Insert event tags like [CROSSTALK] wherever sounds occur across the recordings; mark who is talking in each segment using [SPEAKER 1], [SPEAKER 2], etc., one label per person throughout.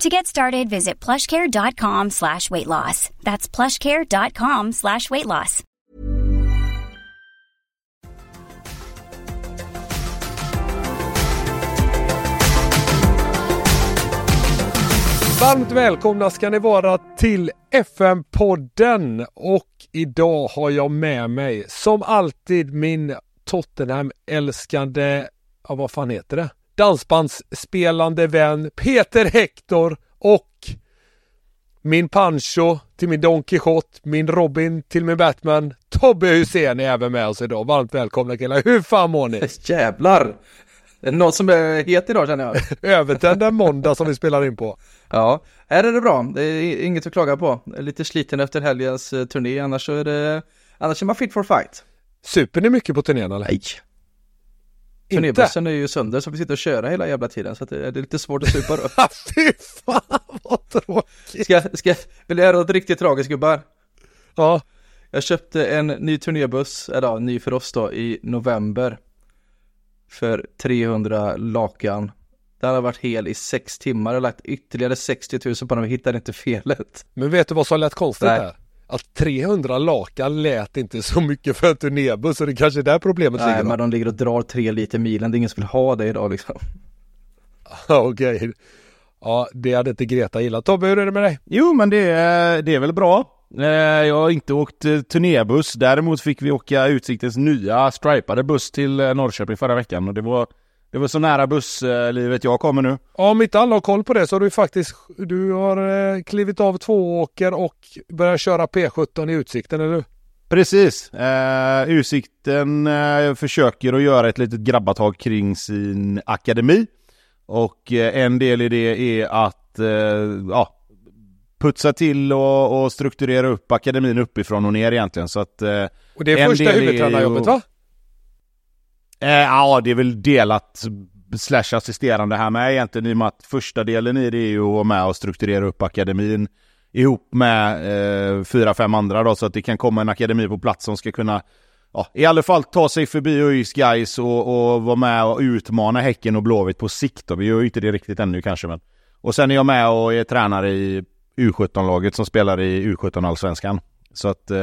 [SPEAKER 1] To get started, visit plushcare.com slash weight loss. That's plushcare.com slash weight loss.
[SPEAKER 2] Varmt välkomna ska ni vara till FN-podden och idag har jag med mig som alltid min Tottenham-älskande, ja vad fan heter det? Dansbandsspelande vän Peter Hector och min Pancho till min Don Quijote, min Robin till min Batman, Tobbe Hussein är även med oss idag. Varmt välkomna killar. Hur fan mår ni? [LAUGHS]
[SPEAKER 3] Jävlar! Är det någon som är het idag känner jag? [LAUGHS]
[SPEAKER 2] Övertänd en måndag som vi spelar in på.
[SPEAKER 3] Ja, här är det bra. Det är inget att klaga på. Är lite sliten efter helgens eh, turné, annars är det... Annars är man fit for fight.
[SPEAKER 2] Super ni mycket på turnén eller?
[SPEAKER 3] Nej. Turnébussen är ju sönder så vi sitter och köra hela jävla tiden så att det är lite svårt att supa då. [LAUGHS]
[SPEAKER 2] Fy fan vad tråkigt!
[SPEAKER 3] Ska, ska, vill jag göra något riktigt tragiskt gubbar?
[SPEAKER 2] Ja,
[SPEAKER 3] Jag köpte en ny turnébuss, eller ja, ny för oss då, i november. För 300 lakan. Den har varit hel i sex timmar, har lagt ytterligare 60 000 på den och hittade inte felet.
[SPEAKER 2] men vet du vad som lät konstigt där? Att 300 lakan lät inte så mycket för en turnébuss och det kanske är där problemet
[SPEAKER 3] Nej
[SPEAKER 2] ligger va?
[SPEAKER 3] men de ligger och drar tre liter milen, det är ingen som vill ha det idag liksom. [LAUGHS]
[SPEAKER 2] Ja, Okej. Ja, det hade inte Greta gillat. Tobbe, hur är det med dig?
[SPEAKER 4] Jo, men det, är- det är väl bra. Eh, Jag har inte åkt eh, turnébuss. Däremot fick vi åka Utsiktens nya stripade buss till eh, Norrköping förra veckan och det var, det var så nära busslivet jag kommer nu.
[SPEAKER 2] Ja, om inte alla har koll på det så har du faktiskt, du har eh, klivit av tvååker och börjat köra P17 i Utsikten, eller hur?
[SPEAKER 4] Precis. Eh, Utsikten eh, försöker att göra ett litet grabbatag kring sin akademi. Och eh, en del i det är att eh, ja, putsa till och, och strukturera upp akademin uppifrån och ner egentligen. Så att, eh,
[SPEAKER 2] Och det är första huvudtränarjobbet va?
[SPEAKER 4] Eh, ja, det är väl delat slash assisterande här med egentligen i och med att första delen i det är ju att vara med och strukturera upp akademin ihop med eh, fyra, fem andra då så att det kan komma en akademi på plats som ska kunna ja, i alla fall ta sig förbi ÖIS guys och, och vara med och utmana Häcken och Blåvitt på sikt. Då. Vi gör ju inte det riktigt ännu kanske men. Och sen är jag med och är tränare i U17-laget som spelar i U17-allsvenskan. Så att, eh,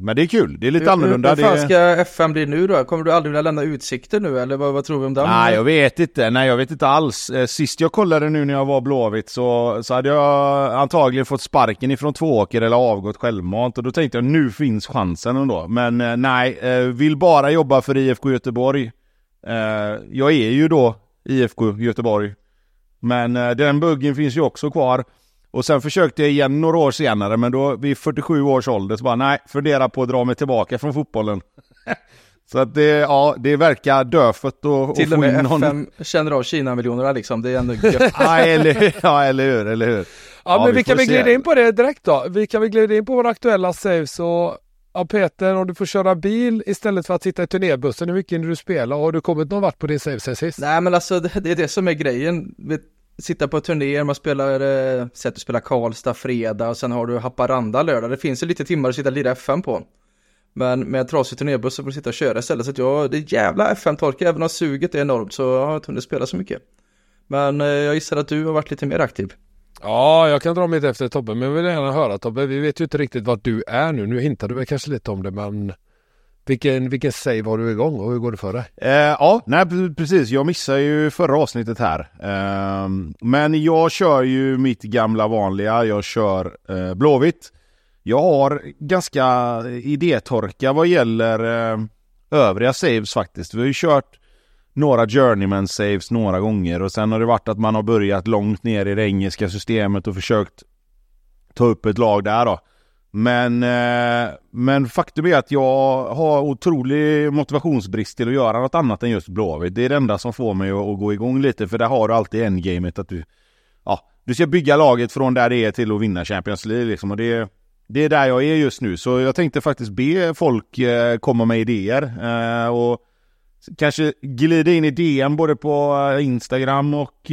[SPEAKER 4] men det är kul. Det är lite annorlunda.
[SPEAKER 3] Hur, hur fan
[SPEAKER 4] Det-
[SPEAKER 3] ska FM bli nu då? Kommer du aldrig vilja lämna utsikter nu eller vad, vad tror vi om den?
[SPEAKER 4] Nej, jag vet inte. Nej, jag vet inte alls. Eh, Sist jag kollade nu när jag var Blåvitt så, så hade jag antagligen fått sparken ifrån Tvååker eller avgått självmant och då tänkte jag nu finns chansen ändå. Men eh, nej, vill bara jobba för IFK Göteborg. Jag är ju då IFK Göteborg. Men den buggen finns ju också kvar. Och sen försökte jag igen några år senare men då vid 47 års ålder så bara nej, fundera på att dra mig tillbaka från fotbollen. [LAUGHS] Så att det, ja, det verkar dödfött och,
[SPEAKER 3] Till och med
[SPEAKER 4] någon...
[SPEAKER 3] FM känner av Kina-miljonerna liksom, det är ändå gött. [LAUGHS]
[SPEAKER 4] ja, eller, ja, eller hur, eller hur.
[SPEAKER 2] Ja,
[SPEAKER 4] Ja,
[SPEAKER 2] men
[SPEAKER 4] vi
[SPEAKER 2] vi kan väl glida in på det direkt då. Vi kan väl glida in på våra aktuella saves och ja, Peter, om du får köra bil istället för att sitta i turnébussen, hur mycket hinner du spela? Och har du kommit någon vart på din save sen sist?
[SPEAKER 3] Nej men alltså det, det är det som är grejen. Sitta på turnéer, man spelar, eh, sätt att spela Karlstad fredag och sen har du Haparanda lördag. Det finns ju lite timmar att sitta och lira FM på. Men med en trasig turnébuss så får du sitta och köra istället. Så att jag, det är jävla FM-torka, även om suget är enormt så jag har inte hunnit spela så mycket. Men eh, jag gissar att du har varit lite mer aktiv.
[SPEAKER 2] Ja, jag kan dra mitt efter Tobbe, men jag vill gärna höra Tobbe. Vi vet ju inte riktigt var du är nu. Nu hintar du väl kanske lite om det, men vilken, vilken save har du igång och hur går det för dig?
[SPEAKER 4] Eh, ja, nej precis. Jag missade ju förra avsnittet här. Eh, men jag kör ju mitt gamla vanliga. Jag kör eh, Blåvitt. Jag har ganska idétorka vad gäller eh, övriga saves faktiskt. Vi har ju kört några journeyman saves några gånger och sen har det varit att man har börjat långt ner i det engelska systemet och försökt ta upp ett lag där då. Men, eh, men faktum är att jag har otrolig motivationsbrist till att göra något annat än just Blåvitt. Det är det enda som får mig att, gå igång lite för där har du alltid endgamet att du Ja, du ska bygga laget från där det är till att vinna Champions League liksom och det det är där jag är just nu så jag tänkte faktiskt be folk eh, komma med idéer eh, och kanske glida in i DM både på Instagram och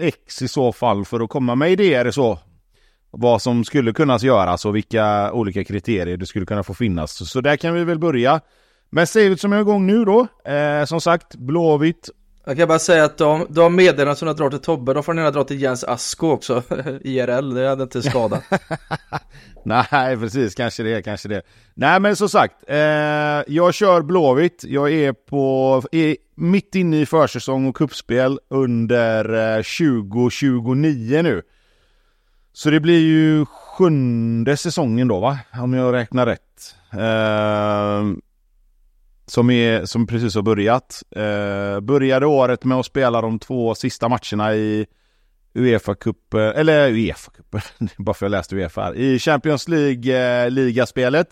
[SPEAKER 4] X i så fall för att komma med idéer så. Vad som skulle kunna göras och vilka olika kriterier det skulle kunna få finnas. Så, där kan vi väl börja. Men savet som är igång nu då, eh, som sagt Blåvitt.
[SPEAKER 3] Jag kan bara säga att de, de meddelanden som jag drar till Tobbe, de får ni gärna dra till Jens Asko också, [LAUGHS] IRL, det hade inte skadat. [LAUGHS]
[SPEAKER 4] Nej, precis. Kanske det, kanske det. Nej, men som sagt. Eh, jag kör Blåvitt. Jag är på är mitt inne i försäsong och kuppspel under eh, 2029 nu. Så det blir ju sjunde säsongen då, va? Om jag räknar rätt. Eh, som, är, som precis har börjat. Eh, började året med att spela de två sista matcherna i Uefa-cup, eller Uefa-cupen, [LAUGHS] bara för att jag läste Uefa här. I Champions League-ligaspelet.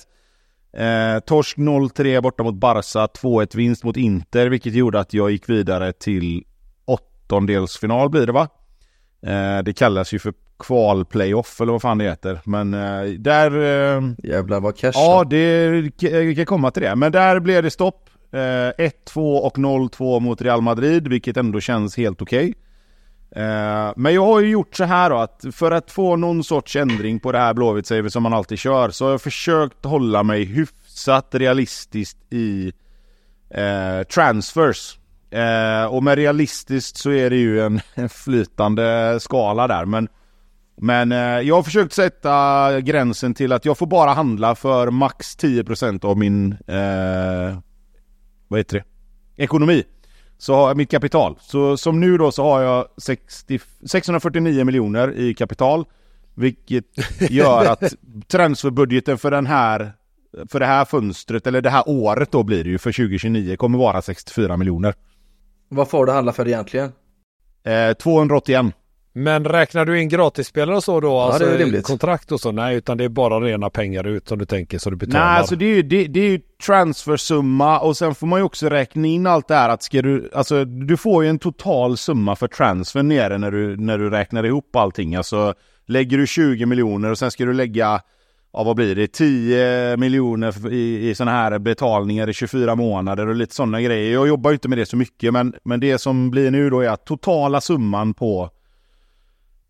[SPEAKER 4] Eh, ehm, torsk 0-3 borta mot Barca, 2-1 vinst mot Inter, vilket gjorde att jag gick vidare till åttondelsfinal blir det va? Eh, det kallas ju för kvalplayoff eller vad fan det heter. Men eh, där... Eh,
[SPEAKER 3] Jävlar vad cash
[SPEAKER 4] Ja, det, vi kan komma till det. Men där blev det stopp. 1-2 och 0-2 mot Real Madrid, vilket ändå känns helt okej. Okay. Eh, men jag har ju gjort så här då att för att få någon sorts ändring på det här blåvitt som man alltid kör så har jag försökt hålla mig hyfsat realistiskt i eh, transfers. Eh, och med realistiskt så är det ju en, en flytande skala där men men eh, jag har försökt sätta gränsen till att jag får bara handla för max 10% av min eh, vad heter det? Ekonomi så har jag mitt kapital. Så som nu då så har jag 60, 649 miljoner i kapital. Vilket [LAUGHS] gör att transferbudgeten för den här för det här fönstret, eller det här året då blir det ju för 2029, kommer vara 64 miljoner.
[SPEAKER 3] Vad får du handla för egentligen?
[SPEAKER 4] Eh, 281.
[SPEAKER 2] Men räknar du in gratisspelare och så då?
[SPEAKER 3] Ja,
[SPEAKER 2] alltså
[SPEAKER 3] det är rimligt.
[SPEAKER 2] kontrakt och så? Nej, utan det är bara rena pengar ut som du tänker så du betalar.
[SPEAKER 4] Nej, alltså det är ju, det, det är ju transfersumma och sen får man ju också räkna in allt det här att ska du, alltså du får ju en total summa för transfer nere när du, när du räknar ihop allting. Alltså lägger du 20 miljoner och sen ska du lägga, ja vad blir det, 10 miljoner i, i sådana här betalningar i 24 månader och lite sådana grejer. Jag jobbar ju inte med det så mycket men, men det som blir nu då är att totala summan på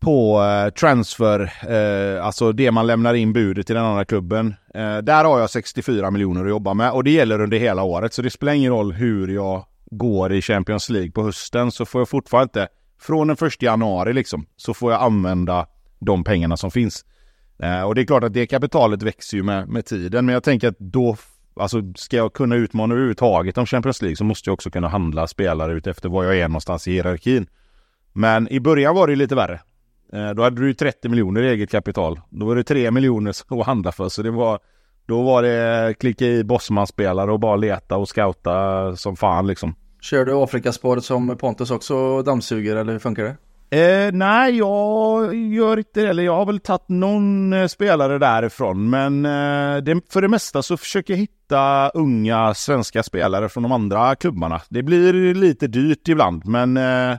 [SPEAKER 4] på eh, transfer, eh, alltså det man lämnar in budet till den andra klubben. Eh, där har jag 64 miljoner att jobba med och det gäller under hela året. Så det spelar ingen roll hur jag går i Champions League på hösten så får jag fortfarande inte, från den första januari liksom, så får jag använda de pengarna som finns. Eh, och det är klart att det kapitalet växer ju med, med tiden, men jag tänker att då Alltså ska jag kunna utmana överhuvudtaget om Champions League så måste jag också kunna handla spelare ut efter var jag är någonstans i hierarkin. Men i början var det lite värre. Eh, då hade du 30 miljoner i eget kapital. Då var det 3 miljoner [LAUGHS] att handla för. Så det var, då var det klicka i Bosman-spelare och bara leta och scouta som fan liksom.
[SPEAKER 3] Kör du Afrikaspåret som Pontus också dammsuger eller hur funkar det?
[SPEAKER 4] Eh, nej, jag gör inte det. Eller jag har väl tagit någon eh, spelare därifrån. Men eh, det, för det mesta så försöker jag hitta unga svenska spelare från de andra klubbarna. Det blir lite dyrt ibland, men eh,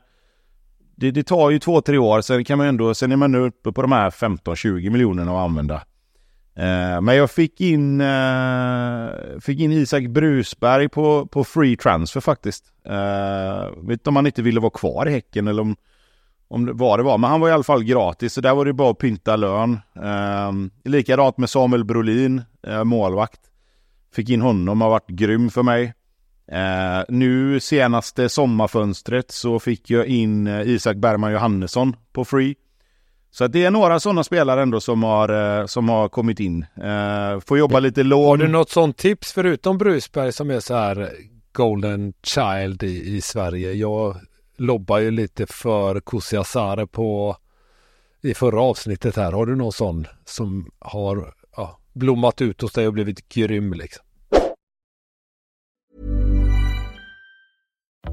[SPEAKER 4] det, det, tar ju två, tre år, sen kan man ändå, sen är man nu uppe på de här 15-20 miljonerna att använda. Eh, men jag fick in, eh, fick in Isak Brusberg på, på free transfer faktiskt. Eh, vet inte om han inte ville vara kvar i Häcken eller om, om det, vad det var, men han var i alla fall gratis, så där var det bara att pynta lön. Eh, likadant med Samuel Brolin, eh, målvakt. Fick in honom, har varit grym för mig. Eh, nu senaste sommarfönstret så fick jag in eh, Isak Bergman Johannesson på free. Så att det är några sådana spelare ändå som har, eh, som har kommit in. Eh, får jobba lite lån.
[SPEAKER 2] Har du något sånt tips förutom Brusberg som är så här golden child i, i Sverige? Jag lobbar ju lite för Kusiasare på i förra avsnittet här. Har du någon sån som har ja, blommat ut hos dig och blivit grym liksom?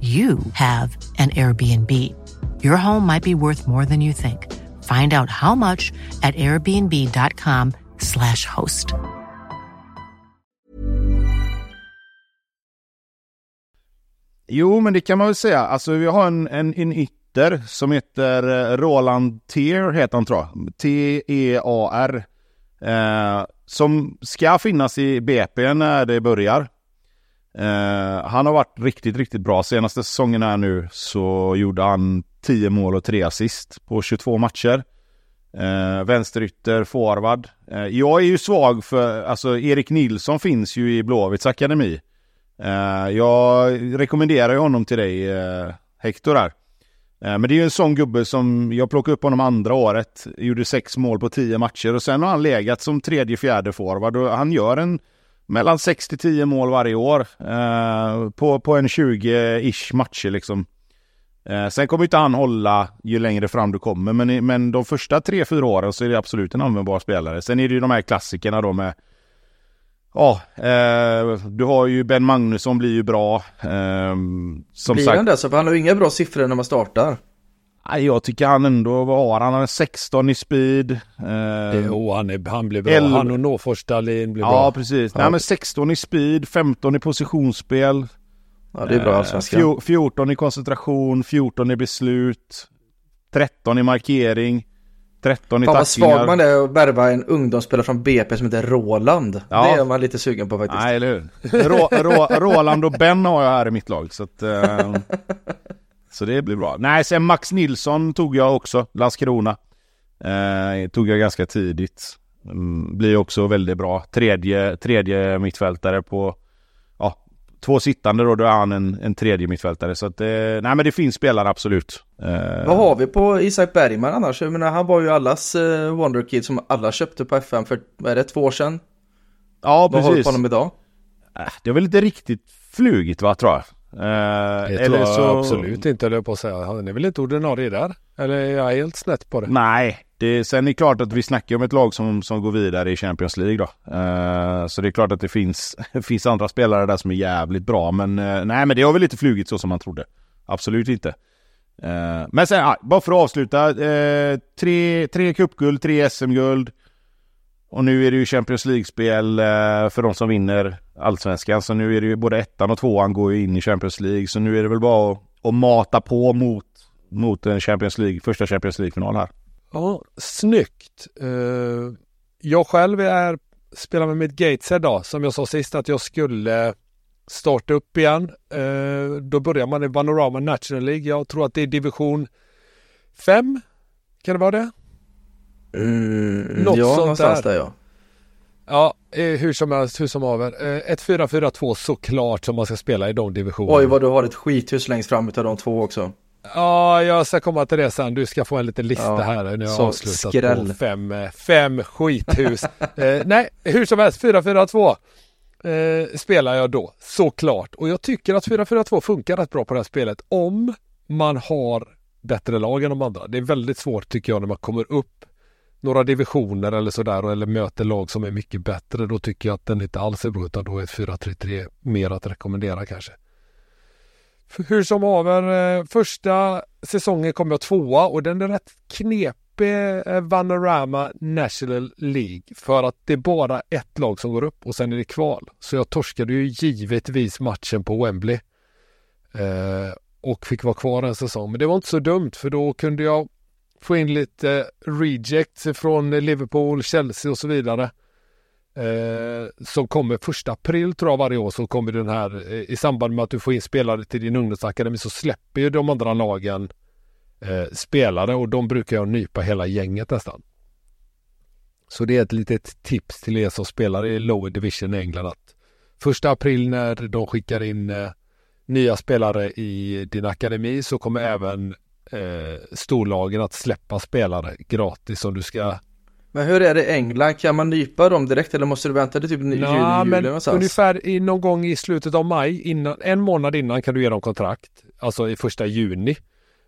[SPEAKER 5] you have an Airbnb. Your home might be worth more than you think. Find out how much at airbnb.com/slash host.
[SPEAKER 4] Jo, men det kan man väl säga. Alltså vi har en, en, en ytter som heter eh, Roland Tear, heter han tror jag. T-E-A-R. Eh, som ska finnas i BP när det börjar. Eh, han har varit riktigt, riktigt bra. Senaste säsongen här nu så gjorde han 10 mål och 3 assist på 22 matcher. Eh, vänsterytter, forward. Eh, jag är ju svag för, alltså Erik Nilsson finns ju i Blåvitts akademi. Eh, jag rekommenderar ju honom till dig, eh, Hector här. Eh, men det är ju en sån gubbe som, jag plockade upp honom andra året, gjorde sex mål på tio matcher och sen har han legat som tredje, fjärde forward och han gör en mellan 6 till 10 mål varje år eh, på, på en 20-ish matcher liksom. Eh, sen kommer inte han hålla ju längre fram du kommer, men, men de första 3-4 åren så är det absolut en användbar spelare. Sen är det ju de här klassikerna då med Ja, eh, du har ju Ben Magnusson blir ju bra. Eh,
[SPEAKER 3] som blir sagt, han det? Så för han har ju inga bra siffror när man startar.
[SPEAKER 4] Jag tycker han ändå, vad har han? Han har 16 i speed. Eh,
[SPEAKER 2] det, oh, han, är, han blir bra. 11... Han och Nåfors Dahlin blir
[SPEAKER 4] ja,
[SPEAKER 2] bra.
[SPEAKER 4] Ja, precis. Ja. Nej, men 16 i speed, 15 i positionsspel.
[SPEAKER 3] Ja, det är bra
[SPEAKER 4] eh, 14 i koncentration, 14 i beslut, 13 i markering. 13 i
[SPEAKER 3] Fan
[SPEAKER 4] vad
[SPEAKER 3] svag man är att värva en ungdomsspelare från BP som heter Roland. Ja. Det är man lite sugen på faktiskt.
[SPEAKER 4] Nej, eller hur. Rå, Rå, Roland och Ben har jag här i mitt lag. Så att, eh, [LAUGHS] Så det blir bra. Nej, sen Max Nilsson tog jag också, Landskrona. Eh, tog jag ganska tidigt. Mm, blir också väldigt bra. Tredje, tredje mittfältare på, ja, två sittande då, då är han en, en tredje mittfältare. Så att, eh, nej men det finns spelare absolut.
[SPEAKER 3] Eh, Vad har vi på Isak Bergman annars? Jag menar, han var ju allas eh, Wonderkid som alla köpte på FM för, vad är det, två år sedan?
[SPEAKER 4] Ja,
[SPEAKER 3] Vad har du
[SPEAKER 4] precis.
[SPEAKER 3] på honom idag?
[SPEAKER 4] Äh, Det är väl inte riktigt flugit va, tror jag. Eh,
[SPEAKER 2] Det tror jag absolut inte, höll jag på att säga. Han är väl inte ordinarie där? Eller är jag helt snett på det?
[SPEAKER 4] Nej, det, sen är det klart att vi snackar om ett lag som, som går vidare i Champions League då. Eh, så det är klart att det finns, [LAUGHS] finns andra spelare där som är jävligt bra. Men eh, nej, men det har väl inte flugit så som man trodde. Absolut inte. Eh, men sen, ja, bara för att avsluta. Eh, tre, tre cupguld, tre SM-guld. Och nu är det ju Champions League-spel eh, för de som vinner Allsvenskan. Så nu är det ju både ettan och tvåan går ju in i Champions League. Så nu är det väl bara att, att mata på mot, mot en Champions League, första Champions League-final här.
[SPEAKER 2] Ja, snyggt. Eh, jag själv är, spelar med mitt Gateshead då, som jag sa sist att jag skulle starta upp igen. Eh, då börjar man i Panorama National League. Jag tror att det är division 5. Kan det vara det?
[SPEAKER 3] Mm,
[SPEAKER 2] Något
[SPEAKER 3] ja,
[SPEAKER 2] sånt
[SPEAKER 3] någonstans
[SPEAKER 2] där.
[SPEAKER 3] där ja.
[SPEAKER 2] Ja, eh, hur som helst, hur som haver. Eh, ett 4-4-2 såklart som man ska spela i de divisionerna.
[SPEAKER 3] Oj vad du har ett skithus längst fram utav de två också.
[SPEAKER 2] Ja, jag ska komma till det sen. Du ska få en liten lista
[SPEAKER 3] Ja,
[SPEAKER 2] här jag
[SPEAKER 3] så
[SPEAKER 2] har avslutat
[SPEAKER 3] skräll.
[SPEAKER 2] på fem, eh, fem skithus. [LAUGHS] eh, nej, hur som helst, 4-4-2 eh, spelar jag då, såklart. Och jag tycker att 4-4-2 funkar rätt bra på det här spelet om man har bättre lag än de andra. Det är väldigt svårt tycker jag när man kommer upp några divisioner eller sådär eller möter lag som är mycket bättre. Då tycker jag att den inte alls är bra utan då är 4-3-3 mer att rekommendera kanske. Hur som haver, eh, första säsongen kom jag tvåa och den är rätt knepig eh, Vanarama Vanorama National League för att det är bara ett lag som går upp och sen är det kval. Så jag torskade ju givetvis matchen på Wembley. Eh, och fick vara kvar en säsong. Men det var inte så dumt för då kunde jag få in lite rejects från Liverpool, Chelsea och så vidare. Eh, som kommer första april tror jag varje år så kommer den här eh, i samband med att du får in spelare till din ungdomsakademi så släpper ju de andra lagen eh, spelare och de brukar jag nypa hela gänget nästan. Så det är ett litet tips till er som spelar i lower division i England att första april när de skickar in eh, nya spelare i din akademi så kommer även eh, storlagen att släppa spelare gratis om du ska
[SPEAKER 3] Men hur är det i England? Kan man nypa dem direkt eller måste du vänta till typ juni,
[SPEAKER 2] Nå,
[SPEAKER 3] juli
[SPEAKER 2] men
[SPEAKER 3] någonstans?
[SPEAKER 2] ungefär i, någon gång i slutet av maj, innan, en månad innan kan du ge dem kontrakt. Alltså i första juni.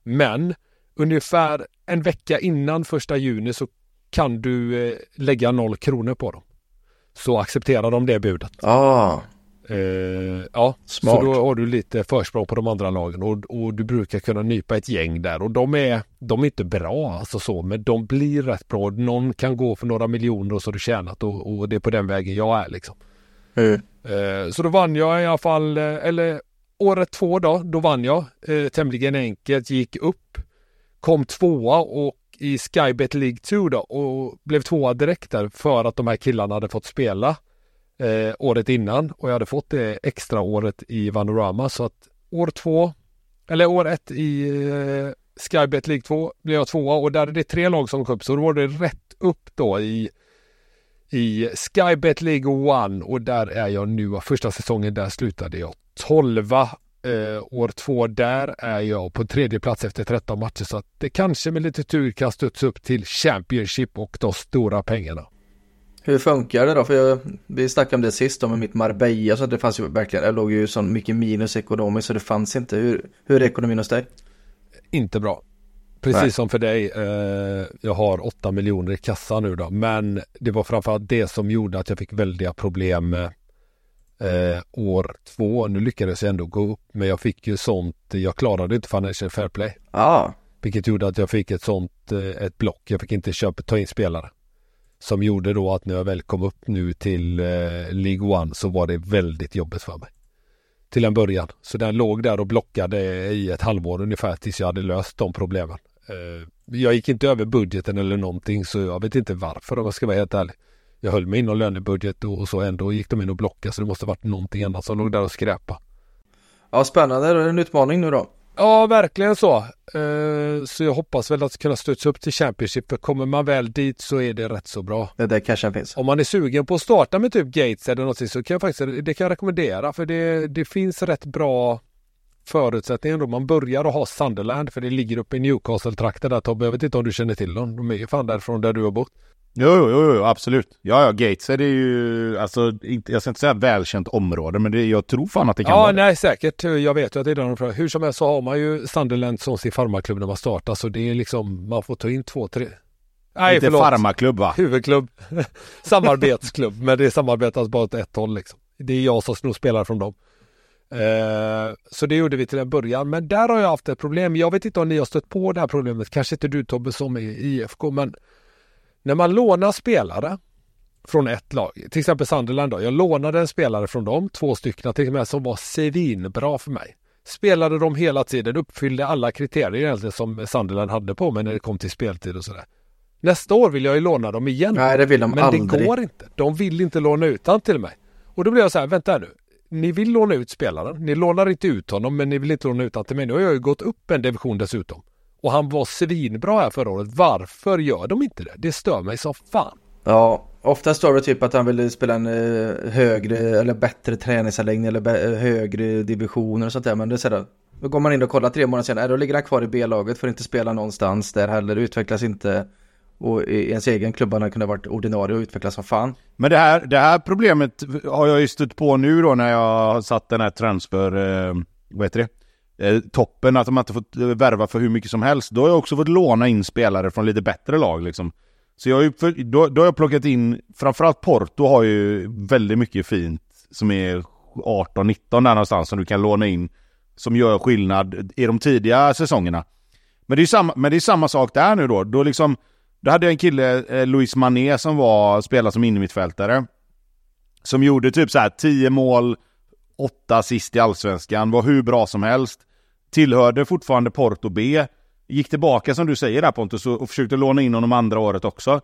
[SPEAKER 2] Men ungefär en vecka innan första juni så kan du eh, lägga noll kronor på dem. Så accepterar de det budet.
[SPEAKER 3] Ah,
[SPEAKER 2] Eh, ja,
[SPEAKER 3] Smart.
[SPEAKER 2] så då har du lite försprång på de andra lagen och, och du brukar kunna nypa ett gäng där och de är, de är inte bra alltså så, men de blir rätt bra. Någon kan gå för några miljoner och så har du tjänat och, och det är på den vägen jag är liksom.
[SPEAKER 3] hur?
[SPEAKER 2] Eh, så då vann jag i alla fall, eh, eller året två då, då vann jag eh, tämligen enkelt, gick upp, kom tvåa och i Skybet League 2 då och blev tvåa direkt där för att de här killarna hade fått spela eh, året innan och jag hade fått det extra året i Vanorama så att år två, eller år ett i eh, Skybet League 2 blev jag tvåa och där är det tre lag som kom upp så då var det rätt upp då i i Skybet League 1 och där är jag nu. Första säsongen där slutade jag 12. Eh, år två där är jag på tredje plats efter 13 matcher så att det kanske med lite tur kan studsa upp till Championship och de stora pengarna.
[SPEAKER 3] Hur funkar det då? För jag, vi snackade om det sist med mitt Marbella så det fanns ju verkligen, jag låg ju så mycket minus ekonomiskt så det fanns inte. Hur, hur är ekonomin hos dig?
[SPEAKER 2] Inte bra. Precis
[SPEAKER 3] Nej.
[SPEAKER 2] som för dig. Eh, jag har 8 miljoner i kassan nu då. Men det var framförallt det som gjorde att jag fick väldiga problem eh, år två. Nu lyckades jag ändå gå upp. Men jag fick ju sånt. Jag klarade inte Financial Fair Play.
[SPEAKER 3] Ja,
[SPEAKER 2] Vilket gjorde att jag fick ett sånt eh, ett block. Jag fick inte köpa, ta in spelare. Som gjorde då att när jag väl kom upp nu till eh, League One så var det väldigt jobbigt för mig. Till en början. Så den låg där och blockade i ett halvår ungefär tills jag hade löst de problemen. Eh, jag gick inte över budgeten eller någonting så jag vet inte varför om jag ska vara helt ärlig. Jag höll mig inom lönebudget och, så ändå gick de in och blockade så det måste varit någonting annat som låg där och skräpa.
[SPEAKER 3] ja spännande. Det är en utmaning nu då.
[SPEAKER 2] Ja, verkligen så. Eh, så jag hoppas väl att kunna studsa upp till Championship. För kommer man väl dit så är det rätt så bra.
[SPEAKER 3] Det är där cashen finns.
[SPEAKER 2] Om man är sugen på att starta med typ Gates eller någonting så kan jag faktiskt, det kan jag rekommendera. För det, det finns rätt bra förutsättningen då man börjar att ha Sunderland för det ligger uppe i Newcastle-trakten där Tobbe. Jag vet inte om du känner till dem. De är ju fan därifrån där du har bott.
[SPEAKER 4] Jo, jo, jo, absolut. Ja, ja, Gateshead är ju, alltså, inte, jag ska inte säga välkänt område, men det, jag tror fan att det kan
[SPEAKER 2] ja,
[SPEAKER 4] vara
[SPEAKER 2] nej, säkert. Jag vet ju att det är där de. Hur som helst så har man ju Sunderland som sin farmaklubb när man startar, så det är liksom, man får ta in två, tre.
[SPEAKER 4] Nej, inte förlåt. farmaklubb va?
[SPEAKER 2] Huvudklubb. [LAUGHS] Samarbetsklubb, men det samarbetas bara åt ett håll liksom. Det är jag som snor spelare från dem. Eh, så det gjorde vi till en början, men där har jag haft ett problem. Jag vet inte om ni har stött på det här problemet, kanske inte du Tobbe som är i IFK, men när man lånar spelare från ett lag, till exempel Sunderland då. Jag lånade en spelare från dem, två stycken till och med, som var svinbra för mig. Spelade de hela tiden, uppfyllde alla kriterier egentligen som Sunderland hade på mig när det kom till speltid och sådär. Nästa år vill jag ju låna dem igen.
[SPEAKER 3] Nej, det vill de
[SPEAKER 2] men
[SPEAKER 3] aldrig.
[SPEAKER 2] det går inte. De vill inte låna ut han till mig. Och då blir jag så här, vänta här nu. Ni vill låna ut spelaren. Ni lånar inte ut honom, men ni vill inte låna ut honom till mig. Nu har jag ju gått upp en division dessutom. Och han var svinbra här förra året. Varför gör de inte det? Det stör mig så fan.
[SPEAKER 3] Ja, ofta står det typ att han vill spela en eh, högre eller bättre träningsanläggning eller högre divisioner och sånt där. Men det är sådär. Då går man in och kollar tre månader senare, då ligger han kvar i B-laget för att inte spela någonstans där heller, utvecklas inte. Och i ens egen klubb hade han kunnat varit ordinarie och utvecklas som fan.
[SPEAKER 4] Men det här, det här problemet har jag ju stött på nu då när jag har satt den här transfer, eh, vad heter det? Eh, toppen, att de inte fått eh, värva för hur mycket som helst. Då har jag också fått låna in spelare från lite bättre lag liksom. Så jag har ju, då, då har jag plockat in, framförallt Porto har ju väldigt mycket fint som är 18-19 där någonstans som du kan låna in. Som gör skillnad i de tidiga säsongerna. Men det är samma, men det är samma sak där nu då. Då liksom, då hade jag en kille, eh, Luis Mané, som var, spelade som innermittfältare. Som gjorde typ så här 10 mål, 8 assist i Allsvenskan, var hur bra som helst tillhörde fortfarande Porto B, gick tillbaka som du säger där Pontus och försökte låna in honom andra året också.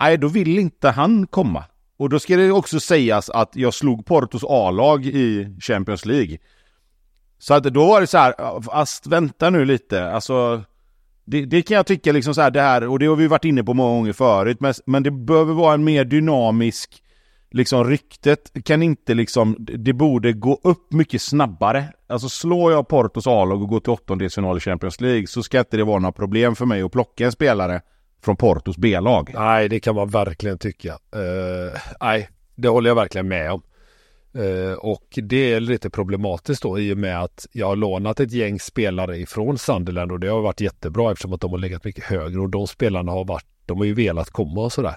[SPEAKER 4] Nej, då vill inte han komma. Och då ska det också sägas att jag slog Portos A-lag i Champions League. Så att då var det så här, fast vänta nu lite, alltså det, det, kan jag tycka liksom så här, det här, och det har vi varit inne på många gånger förut, men, men det behöver vara en mer dynamisk liksom ryktet kan inte liksom, det borde gå upp mycket snabbare. Alltså slår jag Portos A-lag och går till åttondelsfinal i Champions League så ska inte det vara några problem för mig att plocka en spelare från Portos B-lag.
[SPEAKER 2] Nej, det kan man verkligen tycka. Uh, nej, det håller jag verkligen med om. Uh, och det är lite problematiskt då i och med att jag har lånat ett gäng spelare ifrån Sunderland och det har varit jättebra eftersom att de har legat mycket högre och de spelarna har varit, de har ju velat komma och sådär.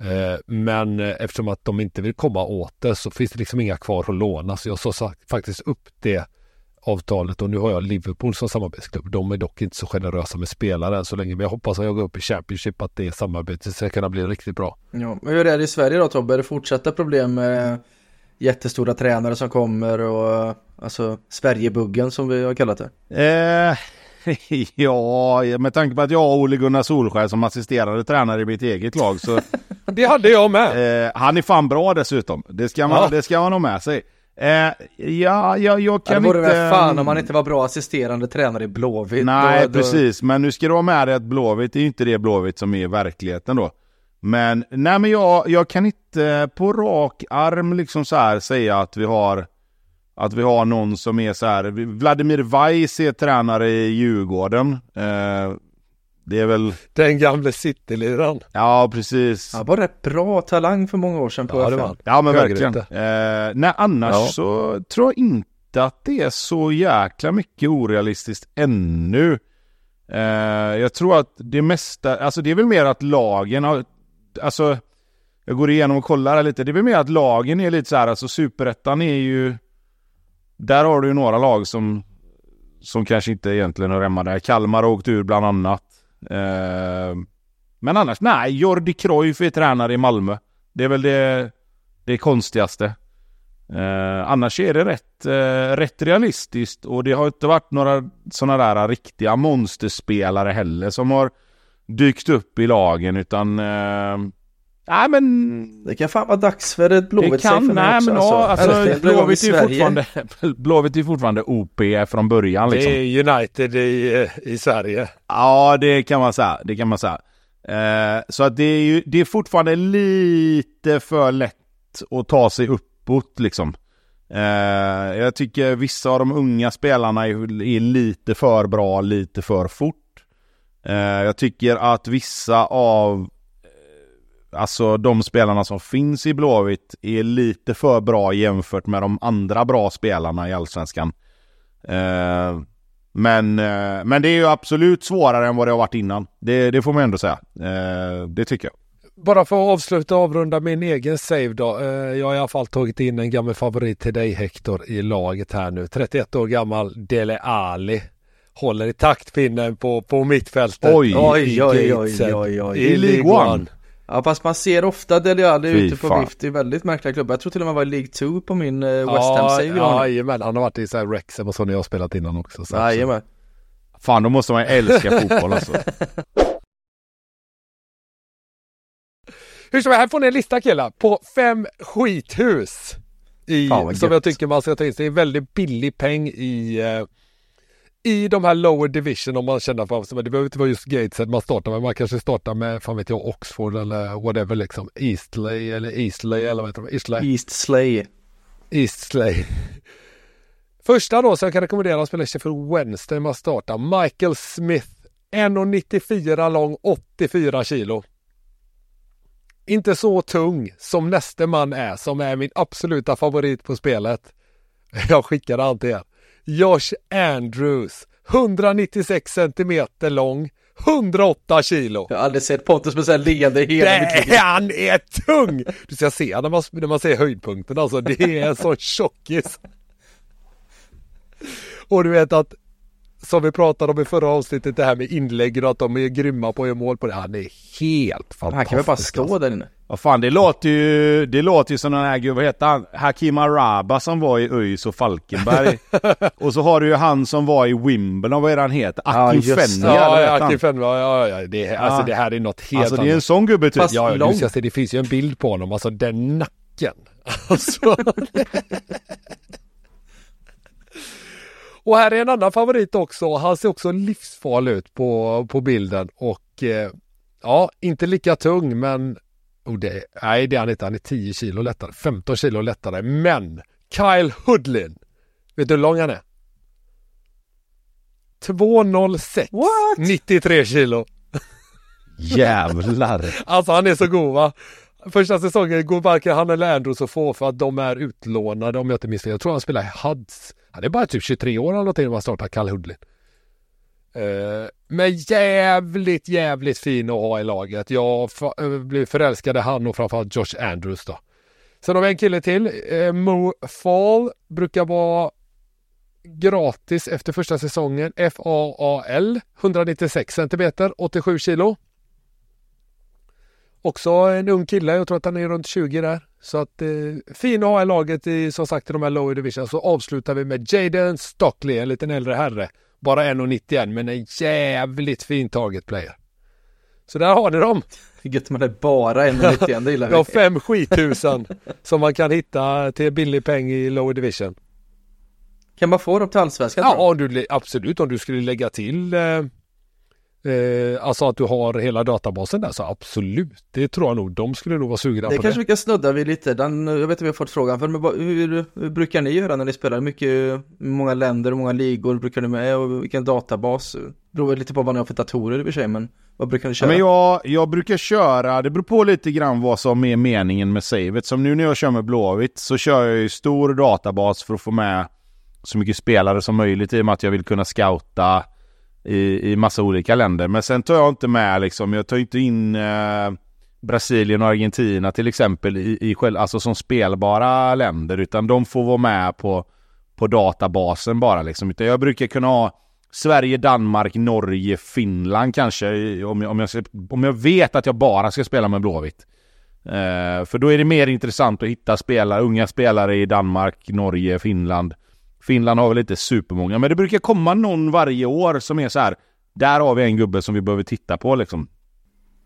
[SPEAKER 2] Eh, men eh, eftersom att de inte vill komma åt det så finns det liksom inga kvar att låna. Så jag sa faktiskt upp det avtalet och nu har jag Liverpool som samarbetsklubb. De är dock inte så generösa med spelare än så länge. Men jag hoppas att jag går upp i Championship att det samarbetet ska kunna bli riktigt bra.
[SPEAKER 3] Ja, men hur är det i Sverige då Tobbe? Är det fortsatta problem med jättestora tränare som kommer och alltså Sverigebuggen som vi har kallat det?
[SPEAKER 4] Eh, [LAUGHS] ja, med tanke på att jag har Ole Gunnar Solskjaer som assisterande tränare i mitt eget lag så... [LAUGHS]
[SPEAKER 2] det hade jag med!
[SPEAKER 4] Eh, han är fan bra dessutom. Det ska man, ja. det ska man ha med sig. Eh, ja, ja, jag kan
[SPEAKER 3] det vore
[SPEAKER 4] inte...
[SPEAKER 3] väl fan om man inte var bra assisterande tränare i Blåvitt.
[SPEAKER 4] Nej, då, precis. Men nu ska du ha med dig att Blåvitt är ju inte det Blåvitt som är i verkligheten då. Men, nej men jag, jag kan inte på rak arm liksom så här säga att vi har att vi har någon som är så här, Vladimir Weiss är tränare i Djurgården. Eh, det är väl...
[SPEAKER 2] Den gamle cityliraren.
[SPEAKER 4] Ja, precis.
[SPEAKER 3] Han var rätt bra talang för många år sedan på
[SPEAKER 4] ja,
[SPEAKER 3] FM.
[SPEAKER 4] Det var Ja, men verkligen. Eh, nej, annars ja. så tror jag inte att det är så jäkla mycket orealistiskt ännu. Eh, jag tror att det mesta, alltså det är väl mer att lagen har, alltså jag går igenom och kollar lite. Det är väl mer att lagen är lite så här, alltså superettan är ju där har du ju några lag som, som kanske inte egentligen hör hemma där. Kalmar har åkt ur bland annat. Eh, men annars, nej, Jordi Cruyff är tränare i Malmö. Det är väl det, det konstigaste. Eh, annars är det rätt, eh, rätt realistiskt och det har inte varit några sådana där riktiga monsterspelare heller som har dykt upp i lagen utan eh, Nej men...
[SPEAKER 3] Det kan fan vara dags för ett Blåvitt
[SPEAKER 4] Det kan, nej men alltså. ja, alltså [LAUGHS] Blåvitt är ju fortfarande, Blåvitt är fortfarande OP från början liksom.
[SPEAKER 2] Det är United i, i Sverige.
[SPEAKER 4] Ja det kan man säga, det kan man säga. Eh, så att det är ju, det är fortfarande lite för lätt att ta sig uppåt liksom. Eh, jag tycker vissa av de unga spelarna är, är lite för bra, lite för fort. Eh, jag tycker att vissa av eh, Alltså de spelarna som finns i Blåvitt är lite för bra jämfört med de andra bra spelarna i Allsvenskan. Eh, men, eh, men det är ju absolut svårare än vad det har varit innan. Det, det får man ändå säga. Eh, det tycker jag.
[SPEAKER 2] Bara för att avsluta och avrunda min egen save då. Eh, jag har i alla fall tagit in en gammal favorit till dig Hector i laget här nu. 31 år gammal Dele Ali. Håller i taktpinnen på, på mittfältet.
[SPEAKER 3] Oj, oj, oj, oj, oj, oj.
[SPEAKER 2] I League One.
[SPEAKER 3] Ja fast man ser ofta Dele Alli
[SPEAKER 4] Fy
[SPEAKER 3] ute på vift i väldigt märkliga klubbar. Jag tror till och med han var i League 2 på min eh, West Ham
[SPEAKER 2] Ja, jajamän. Han har varit i så här Wrexham och så när jag har spelat innan också. Så
[SPEAKER 3] Jajamän.
[SPEAKER 4] Fan, då måste man älska [LAUGHS] fotboll alltså.
[SPEAKER 2] Hur som helst, här får ni en lista killar på fem skithus. I, som
[SPEAKER 3] gött.
[SPEAKER 2] jag tycker man ska ta in. Det är en väldigt billig peng i, eh, i de här lower division om man känner för. Men Det behöver inte vara just Gateshead man startar med. Man kanske startar med, fan vet jag, Oxford eller whatever liksom. Eastley eller Eastley eller vad heter det? Eastley.
[SPEAKER 3] East Slay.
[SPEAKER 2] Eastley. Första då som jag kan rekommendera att spela Sheffield Wednesday man startar. Michael Smith. 1,94 lång, 84 kilo. Inte så tung som näste man är, som är min absoluta favorit på spelet. [LAUGHS] Jag skickar han till er. Josh Andrews. 196 centimeter lång, 108 kilo.
[SPEAKER 3] Jag har aldrig sett Pontus med så här leende i hela mitt liv.
[SPEAKER 2] Han är tung! Du ska se när man, när man ser höjdpunkten alltså. Det är en sån tjockis. Och du vet att som vi pratade om i förra avsnittet det här med inläggen och att de är grymma på att göra mål på det. Han är helt fantastisk.
[SPEAKER 3] Han kan väl bara
[SPEAKER 2] alltså.
[SPEAKER 3] stå där inne.
[SPEAKER 4] Vad fan, det låter ju, det låter ju som den här, gud vad heter han? Hakim Araba som var i ÖIS och Falkenberg. [LAUGHS] och så har du ju han som var i Wimbledon, vad är det han heter? Akin
[SPEAKER 3] det.
[SPEAKER 4] Fenja,
[SPEAKER 2] Ja, ja, Akin
[SPEAKER 4] han?
[SPEAKER 2] Fenwa, ja, ja, det, är- alltså
[SPEAKER 4] Ja.
[SPEAKER 2] det här är något helt
[SPEAKER 4] Alltså det är en sån gubbe typ.
[SPEAKER 3] Fast-
[SPEAKER 2] Ja, ja,
[SPEAKER 3] lång.
[SPEAKER 2] du ska se, det finns ju en bild på honom, alltså den nacken. [LAUGHS] Alltså. och här är en annan favorit också. Han ser också livsfarlig ut på, på bilden och eh, ja, inte lika tung men oh, det, nej det är han inte. Han är 10 kilo lättare, 15 kilo lättare. Men Kyle Hoodlin, vet du hur lång han är? 2,06.
[SPEAKER 3] What?
[SPEAKER 2] 93 kilo.
[SPEAKER 4] Jävlar. [LAUGHS]
[SPEAKER 2] Alltså han är så god va. Första säsongen går varken han eller Andrews att få för att de är utlånade om jag inte minns fel. Jag tror han spelar i Huds. Han är bara typ 23 år eller någonting när man startar Kalle Hoodlin. Eh, men jävligt, jävligt fin att ha i laget. Jag fa- eh, blev förälskad i han och framförallt Josh Andrews då. Sen har vi en kille till. Eh, Mo Fall brukar vara gratis efter första säsongen. F-A-A-L 196 cm, 87 kilo. Också en ung kille, jag tror att han är runt 20 där. Så att eh, fin att ha i laget i som sagt i de här lower division. Så avslutar vi med Jaden Stockley, en liten äldre herre. Bara 1,91 men en jävligt fin target player. Så där har ni dem.
[SPEAKER 3] Gött man är bara en 91, det gillar
[SPEAKER 2] Vi
[SPEAKER 3] vi.
[SPEAKER 2] fem skittusen som man kan hitta till billig peng i lower division.
[SPEAKER 3] Kan man få dem till allsvenskan?
[SPEAKER 2] Ja, om du, absolut om du skulle lägga till eh, eh, alltså att du har hela databasen där så absolut. Det tror jag nog. De skulle nog vara sugna
[SPEAKER 3] Det
[SPEAKER 2] på
[SPEAKER 3] kanske
[SPEAKER 2] det.
[SPEAKER 3] vi kan snudda vid lite, den, jag vet inte om vi har fått frågan för men hur, hur brukar ni göra när ni spelar? Mycket, många länder, hur många ligor brukar ni med och vilken databas? Det beror lite på vad ni har för datorer i och för sig men vad brukar ni köra?
[SPEAKER 4] men jag, jag brukar köra, det beror på lite grann vad som är meningen med savet. Som nu när jag kör med Blåvitt så kör jag ju stor databas för att få med så mycket spelare som möjligt i och med att jag vill kunna scouta i, i massa olika länder. Men sen tar jag inte med liksom, jag tar inte in eh, Brasilien och Argentina till exempel i, i själv, alltså som spelbara länder utan de får vara med på, på databasen bara liksom. Utan jag brukar kunna ha Sverige, Danmark, Norge, Finland kanske om jag, om jag, om jag vet att jag bara ska spela med Blåvitt. Eh, för då är det mer intressant att hitta spelare, unga spelare i Danmark, Norge, Finland. Finland har väl inte supermånga, men det brukar komma någon varje år som är så här. Där har vi en gubbe som vi behöver titta på liksom.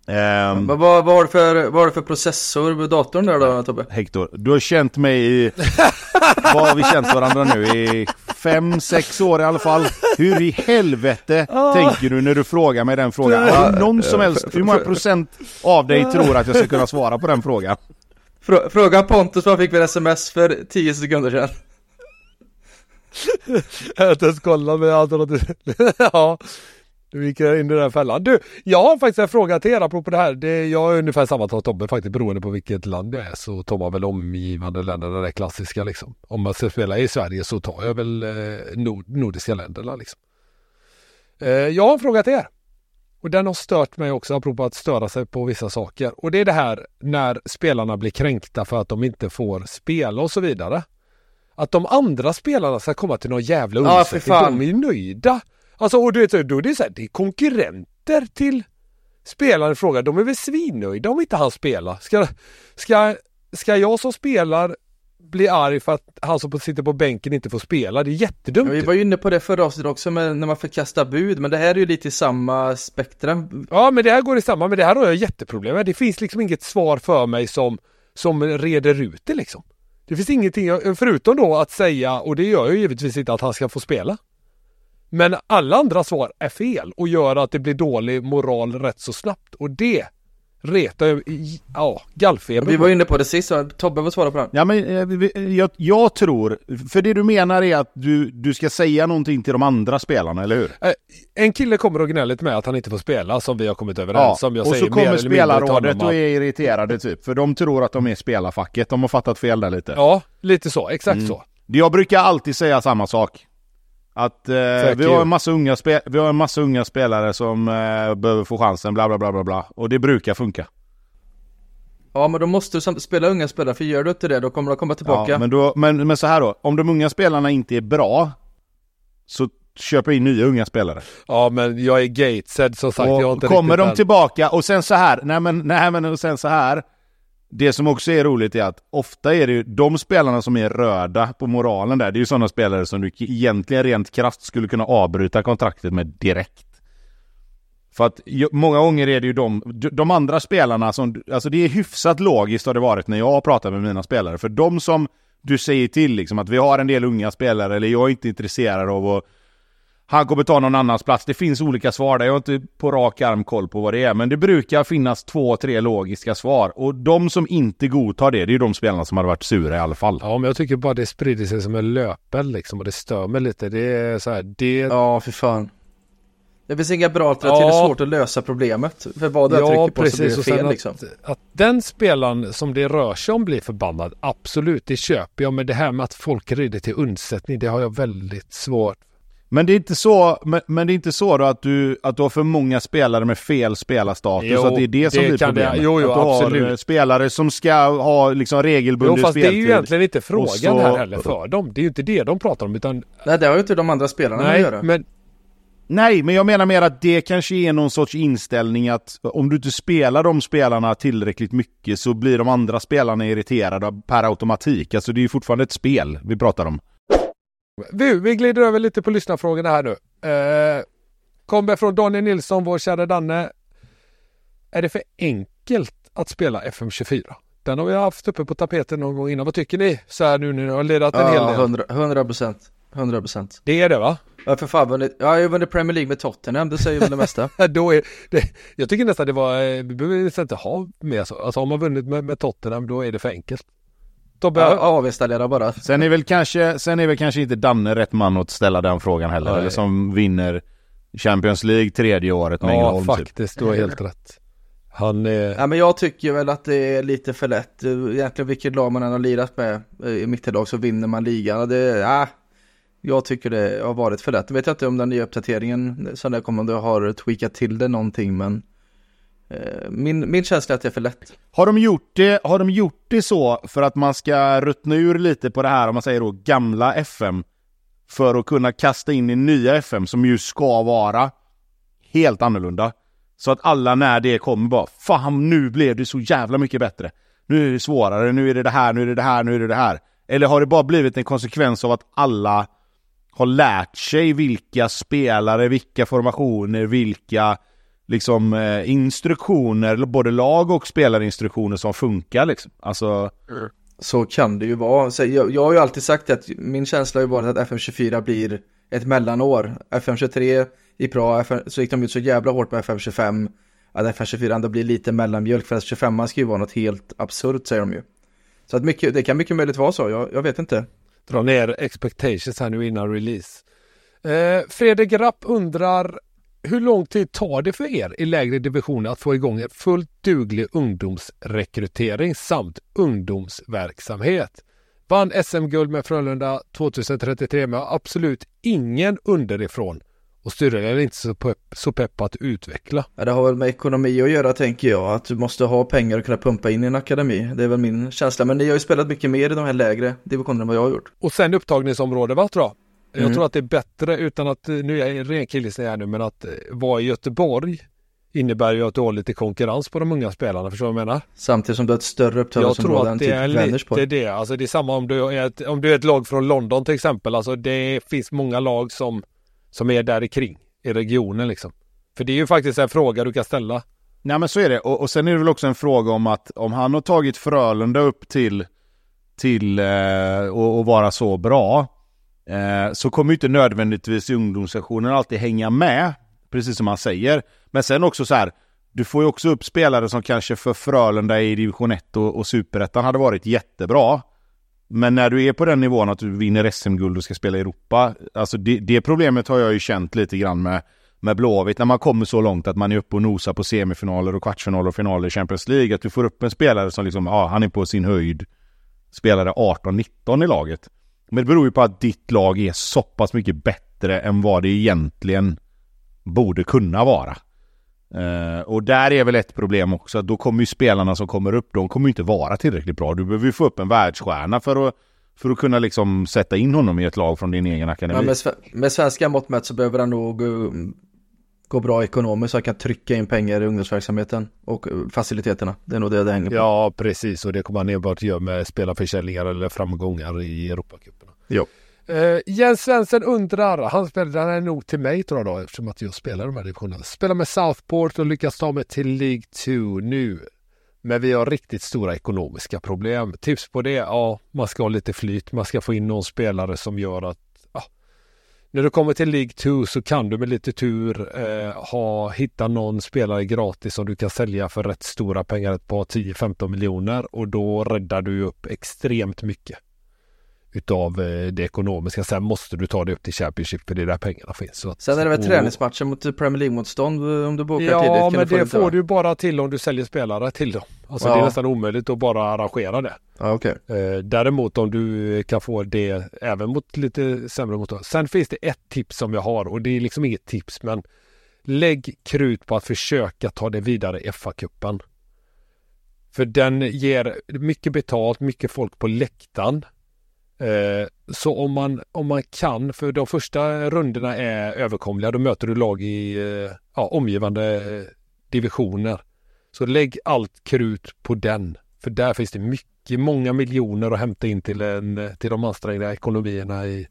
[SPEAKER 3] Men vad, vad, har du för, vad har du för processor på datorn där då Tobbe?
[SPEAKER 4] Hector, du har känt mig i... [LAUGHS] Vad har vi känt varandra nu? I fem, sex år i alla fall. Hur i helvete [LAUGHS] tänker du när du frågar mig den frågan? Har du någon som helst, hur många procent av dig tror att jag ska kunna svara på den frågan?
[SPEAKER 3] Frå, fråga Pontus vad fick för sms för 10 sekunder sedan.
[SPEAKER 2] Jag har inte ens kollat men jag antar att du... [LAUGHS] ja. Du gick in i den här fällan. Du, jag har faktiskt en fråga till er apropå det här. Det, jag är ungefär samma som Tobbe faktiskt beroende på vilket land jag är så tar man väl omgivande länder, det klassiska liksom. Om man ska spela i Sverige så tar jag väl eh, nord, nordiska länderna liksom. Eh, jag har en fråga till er. Och den har stört mig också apropå att störa sig på vissa saker. Och det är det här när spelarna blir kränkta för att de inte får spela och så vidare. Att de andra spelarna ska komma till någon jävla
[SPEAKER 3] Ja,
[SPEAKER 2] undsättning.
[SPEAKER 3] fan.
[SPEAKER 2] de är nöjda. Alltså och du vet, då är det så här, det är konkurrenter till spelaren i fråga. De är väl svinnöjda om inte han spelar. Ska, ska, ska jag som spelar bli arg för att han som sitter på bänken inte får spela? Det är jättedumt.
[SPEAKER 3] Vi var ju inne på det förra avsnittet också när man får kasta bud, men det här är ju lite i samma spektrum.
[SPEAKER 2] Ja men det här går i samma, men det här har jag jätteproblem med. Det finns liksom inget svar för mig som, som reder ut det liksom. Det finns ingenting, förutom då att säga, och det gör jag ju givetvis inte, att han ska få spela. Men alla andra svar är fel och gör att det blir dålig moral rätt så snabbt. Och det i- ja, gallfeber.
[SPEAKER 3] Vi var inne på det sist, så Tobbe får svara på den.
[SPEAKER 4] Ja, men eh, jag, jag tror, för det du menar är att du, du ska säga någonting till de andra spelarna, eller hur?
[SPEAKER 2] Eh, En kille kommer och gnäller mig att han inte får spela som vi har kommit
[SPEAKER 4] Ja,
[SPEAKER 2] överens om. Jag
[SPEAKER 4] och
[SPEAKER 2] säger
[SPEAKER 4] så
[SPEAKER 2] mer
[SPEAKER 4] kommer spelarrådet och
[SPEAKER 2] att-
[SPEAKER 4] är irriterade typ, för de tror att de är spelarfacket, de har fattat fel där lite.
[SPEAKER 2] Ja, lite så, exakt
[SPEAKER 4] Mm.
[SPEAKER 2] så.
[SPEAKER 4] Jag brukar alltid säga samma sak. Att eh, vi, har en massa unga spe- vi har en massa unga spelare som eh, behöver få chansen, bla bla bla bla bla. Och det brukar funka.
[SPEAKER 3] Ja, men då måste du samtidigt spela unga spelare, för gör du inte det, då kommer de komma tillbaka.
[SPEAKER 4] Ja, men, då, men, men så här då, om de unga spelarna inte är bra, så köper in nya unga spelare.
[SPEAKER 2] Ja men jag är gatesed som sagt. jag har
[SPEAKER 4] Och
[SPEAKER 2] inte
[SPEAKER 4] kommer de
[SPEAKER 2] än-
[SPEAKER 4] tillbaka och sen så här, nej men, nej men och sen så här. Det som också är roligt är att ofta är det ju de spelarna som är röda på moralen där, det är ju sådana spelare som du egentligen rent krasst skulle kunna avbryta kontraktet med direkt. För att många gånger är det ju de, de andra spelarna som, alltså det är hyfsat logiskt har det varit när jag har pratat med mina spelare. För de som du säger till liksom att vi har en del unga spelare eller jag är inte intresserad av att han kommer ta någon annans plats. Det finns olika svar där. Jag har inte på rak arm koll på vad det är. Men det brukar finnas två, tre logiska svar. Och de som inte godtar det, det är ju de spelarna som hade varit sura i alla fall.
[SPEAKER 2] Ja men jag tycker bara det sprider sig som en löpeld liksom och det stör mig lite. Det är så här, det...
[SPEAKER 3] Ja, för fan. Det finns inga bra alternativ, det
[SPEAKER 2] Ja.
[SPEAKER 3] är svårt att lösa problemet. För vad jag trycker på så blir det fel
[SPEAKER 2] att,
[SPEAKER 3] liksom.
[SPEAKER 2] att den spelaren som det rör sig om blir förbannad, absolut det köper jag. Men det här med att folk rider till undsättning, det har jag väldigt svårt.
[SPEAKER 4] Men det är inte så, men, men det är inte så då att du, att du har för många spelare med fel spelarstatus,
[SPEAKER 2] Jo,
[SPEAKER 4] att det är det som
[SPEAKER 2] det
[SPEAKER 4] blir
[SPEAKER 2] kan det-
[SPEAKER 4] problemet?
[SPEAKER 2] jo, jo,
[SPEAKER 4] att du
[SPEAKER 2] absolut.
[SPEAKER 4] har eh, spelare som ska ha liksom
[SPEAKER 2] Jo
[SPEAKER 4] regelbunden
[SPEAKER 2] fast det är
[SPEAKER 4] speltid.
[SPEAKER 2] ju egentligen inte frågan
[SPEAKER 4] så-
[SPEAKER 2] här heller för dem. Det är ju inte det de pratar om utan...
[SPEAKER 3] Nej, det har ju inte de andra spelarna med att
[SPEAKER 2] Nej,
[SPEAKER 3] göra.
[SPEAKER 2] men
[SPEAKER 4] Nej, men jag menar mer att det kanske är någon sorts inställning att om du inte spelar de spelarna tillräckligt mycket så blir de andra spelarna irriterade per automatik. Alltså det är ju fortfarande ett spel vi pratar om.
[SPEAKER 2] Vi, vi glider över lite på lyssnarfrågorna här nu. Eh, kommer från Daniel Nilsson, vår kära Danne. Är det för enkelt att spela FM24? Den har vi haft uppe på tapeten någon gång innan. Vad tycker ni? Så här nu när ni har ledat en hel
[SPEAKER 3] Ja,
[SPEAKER 2] del.
[SPEAKER 3] 100 100 procent. 100 procent.
[SPEAKER 2] Det är det va?
[SPEAKER 3] Jag har för fan vunnit, jag har ju vunnit Premier League med Tottenham, det säger väl det mesta. [LAUGHS]
[SPEAKER 2] Då är det, jag tycker nästan det var, eh, vi behöver inte ha mer så. Alltså om man vunnit med, med Tottenham då är det för enkelt. Tobbe,
[SPEAKER 3] Ja, avinstallera bara.
[SPEAKER 4] Sen är väl kanske, sen är väl kanske inte Danne rätt man att ställa den frågan heller.
[SPEAKER 2] Nej.
[SPEAKER 4] Eller som vinner Champions League tredje året med
[SPEAKER 2] ja
[SPEAKER 4] Ängelholm typ.
[SPEAKER 2] faktiskt, du har helt rätt. Han är...
[SPEAKER 3] Ja, men jag tycker väl att det är lite för lätt. Egentligen vilket lag man än har lirat med eh, i mittenlag så vinner man ligan. Det, ja, jag tycker det har varit för lätt. Jag vet inte om den nya uppdateringen som det kommer, har tweakat till det någonting, men Eh, min, min känsla är att det är för lätt.
[SPEAKER 4] Har de, gjort det, har de gjort det så för att man ska ruttna ur lite på det här, om man säger då gamla FM, för att kunna kasta in i nya FM som ju ska vara helt annorlunda. Så att alla när det kommer bara, fan nu blev det så jävla mycket bättre. Nu är det svårare, nu är det det här, nu är det det här, nu är det det här. Eller har det bara blivit en konsekvens av att alla har lärt sig vilka spelare, vilka formationer, vilka liksom eh, instruktioner, både lag och spelarinstruktioner som funkar liksom. Alltså,
[SPEAKER 3] Så kan det ju vara. Så jag, jag har ju alltid sagt att min känsla har ju varit att FM24 blir ett mellanår. FM23 gick bra, FM, så gick de ut så jävla hårt med FM25 att FM24 ändå blir lite mellanmjölk för att 25 ska ju vara något helt absurt säger de ju. Så att mycket, det kan mycket möjligt vara så, jag, jag vet inte.
[SPEAKER 2] dra ner expectations här nu innan release. Eh, Fredrik Rapp undrar hur lång tid tar det för er i lägre divisioner att få igång en fullt duglig ungdomsrekrytering samt ungdomsverksamhet? Vann SM-guld med Frölunda 2033 med absolut ingen underifrån och styrelsen är inte så pepp, så pepp att utveckla.
[SPEAKER 3] Ja, det har väl med ekonomi att göra tänker jag, att du måste ha pengar och kunna pumpa in i en akademi. Det är väl min känsla, men ni har ju spelat mycket mer i de här lägre divisionerna än vad jag har gjort.
[SPEAKER 2] Och sen upptagningsområde va tror jag? Jag
[SPEAKER 3] Mm.
[SPEAKER 2] tror att det är bättre utan att, nu är jag en ren killgissning här nu, men att eh, vara i Göteborg innebär ju att du har lite konkurrens på de unga spelarna, förstår du vad jag menar?
[SPEAKER 3] Samtidigt som du har ett större
[SPEAKER 2] Jag tror
[SPEAKER 3] upptagningsområde än
[SPEAKER 2] att det
[SPEAKER 3] typ
[SPEAKER 2] är
[SPEAKER 3] Vänersborg.
[SPEAKER 2] lite det. Alltså det är samma om du är ett, om du är ett lag från London till exempel. Alltså det finns många lag som, som är där i kring i regionen liksom. För det är ju faktiskt en fråga du kan ställa.
[SPEAKER 4] Nej men så är det. Och, och sen är det väl också en fråga om att om han har tagit Frölunda upp till, till eh, och, och vara så bra eh, så kommer ju inte nödvändigtvis ungdomssektionen alltid hänga med. Precis som han säger. Men sen också så här. Du får ju också upp spelare som kanske för Frölunda i division 1 och, och superettan hade varit jättebra. Men när du är på den nivån att du vinner SM-guld och ska spela i Europa. Alltså det, det problemet har jag ju känt lite grann med med Blåvitt när man kommer så långt att man är uppe och nosar på semifinaler och kvartsfinaler och finaler i Champions League. Att du får upp en spelare som liksom, ja, han är på sin höjd spelare 18-19 i laget. Men det beror ju på att ditt lag är så pass mycket bättre än vad det egentligen borde kunna vara. Eh, och där är väl ett problem också, att då kommer ju spelarna som kommer upp, de kommer ju inte vara tillräckligt bra. Du behöver ju få upp en världsstjärna för att, för att kunna liksom sätta in honom i ett lag från din egen akademi.
[SPEAKER 3] Ja, med, sve- med svenska mått mätt så behöver han nog gå, gå bra ekonomiskt så han kan trycka in pengar i ungdomsverksamheten och eh, faciliteterna. Det är nog det det hänger på.
[SPEAKER 2] Ja, precis. Och det kommer han enbart göra med spelarförsäljningar eller framgångar i Europacuperna.
[SPEAKER 3] Jo.
[SPEAKER 2] Uh, Jens Svensson undrar, han spelar är nog till mig tror jag då eftersom att jag spelar de här divisionerna. Spelar med Southport och lyckas ta mig till League 2 nu. Men vi har riktigt stora ekonomiska problem. Tips på det? Ja, man ska ha lite flyt. Man ska få in någon spelare som gör att ja, när du kommer till League 2 så kan du med lite tur eh, ha, hitta någon spelare gratis som du kan sälja för rätt stora pengar, ett par 10-15 miljoner och då räddar du upp extremt mycket utav eh, det ekonomiska. Sen måste du ta det upp till Championship för det är där pengarna finns. Så att,
[SPEAKER 3] Sen är det väl
[SPEAKER 2] och-
[SPEAKER 3] träningsmatcher mot Premier League-motstånd eh, om du bokar
[SPEAKER 2] Ja,
[SPEAKER 3] tidigt. kan
[SPEAKER 2] men det får du bara till om du säljer spelare till dem. Alltså
[SPEAKER 3] Ja.
[SPEAKER 2] det är nästan omöjligt att bara arrangera det.
[SPEAKER 3] Ja, okej.
[SPEAKER 2] Eh, däremot om du kan få det även mot lite sämre motstånd. Sen finns det ett tips som jag har och det är liksom inget tips men lägg krut på att försöka ta det vidare i FA-cupen. För den ger mycket betalt, mycket folk på läktaren. Eh, så om man, om man kan, för de första rundorna är överkomliga, då möter du lag i eh, ja, omgivande eh, divisioner. Så lägg allt krut på den. För där finns det mycket, många miljoner att hämta in till, en, eh, till de ansträngda ekonomierna i,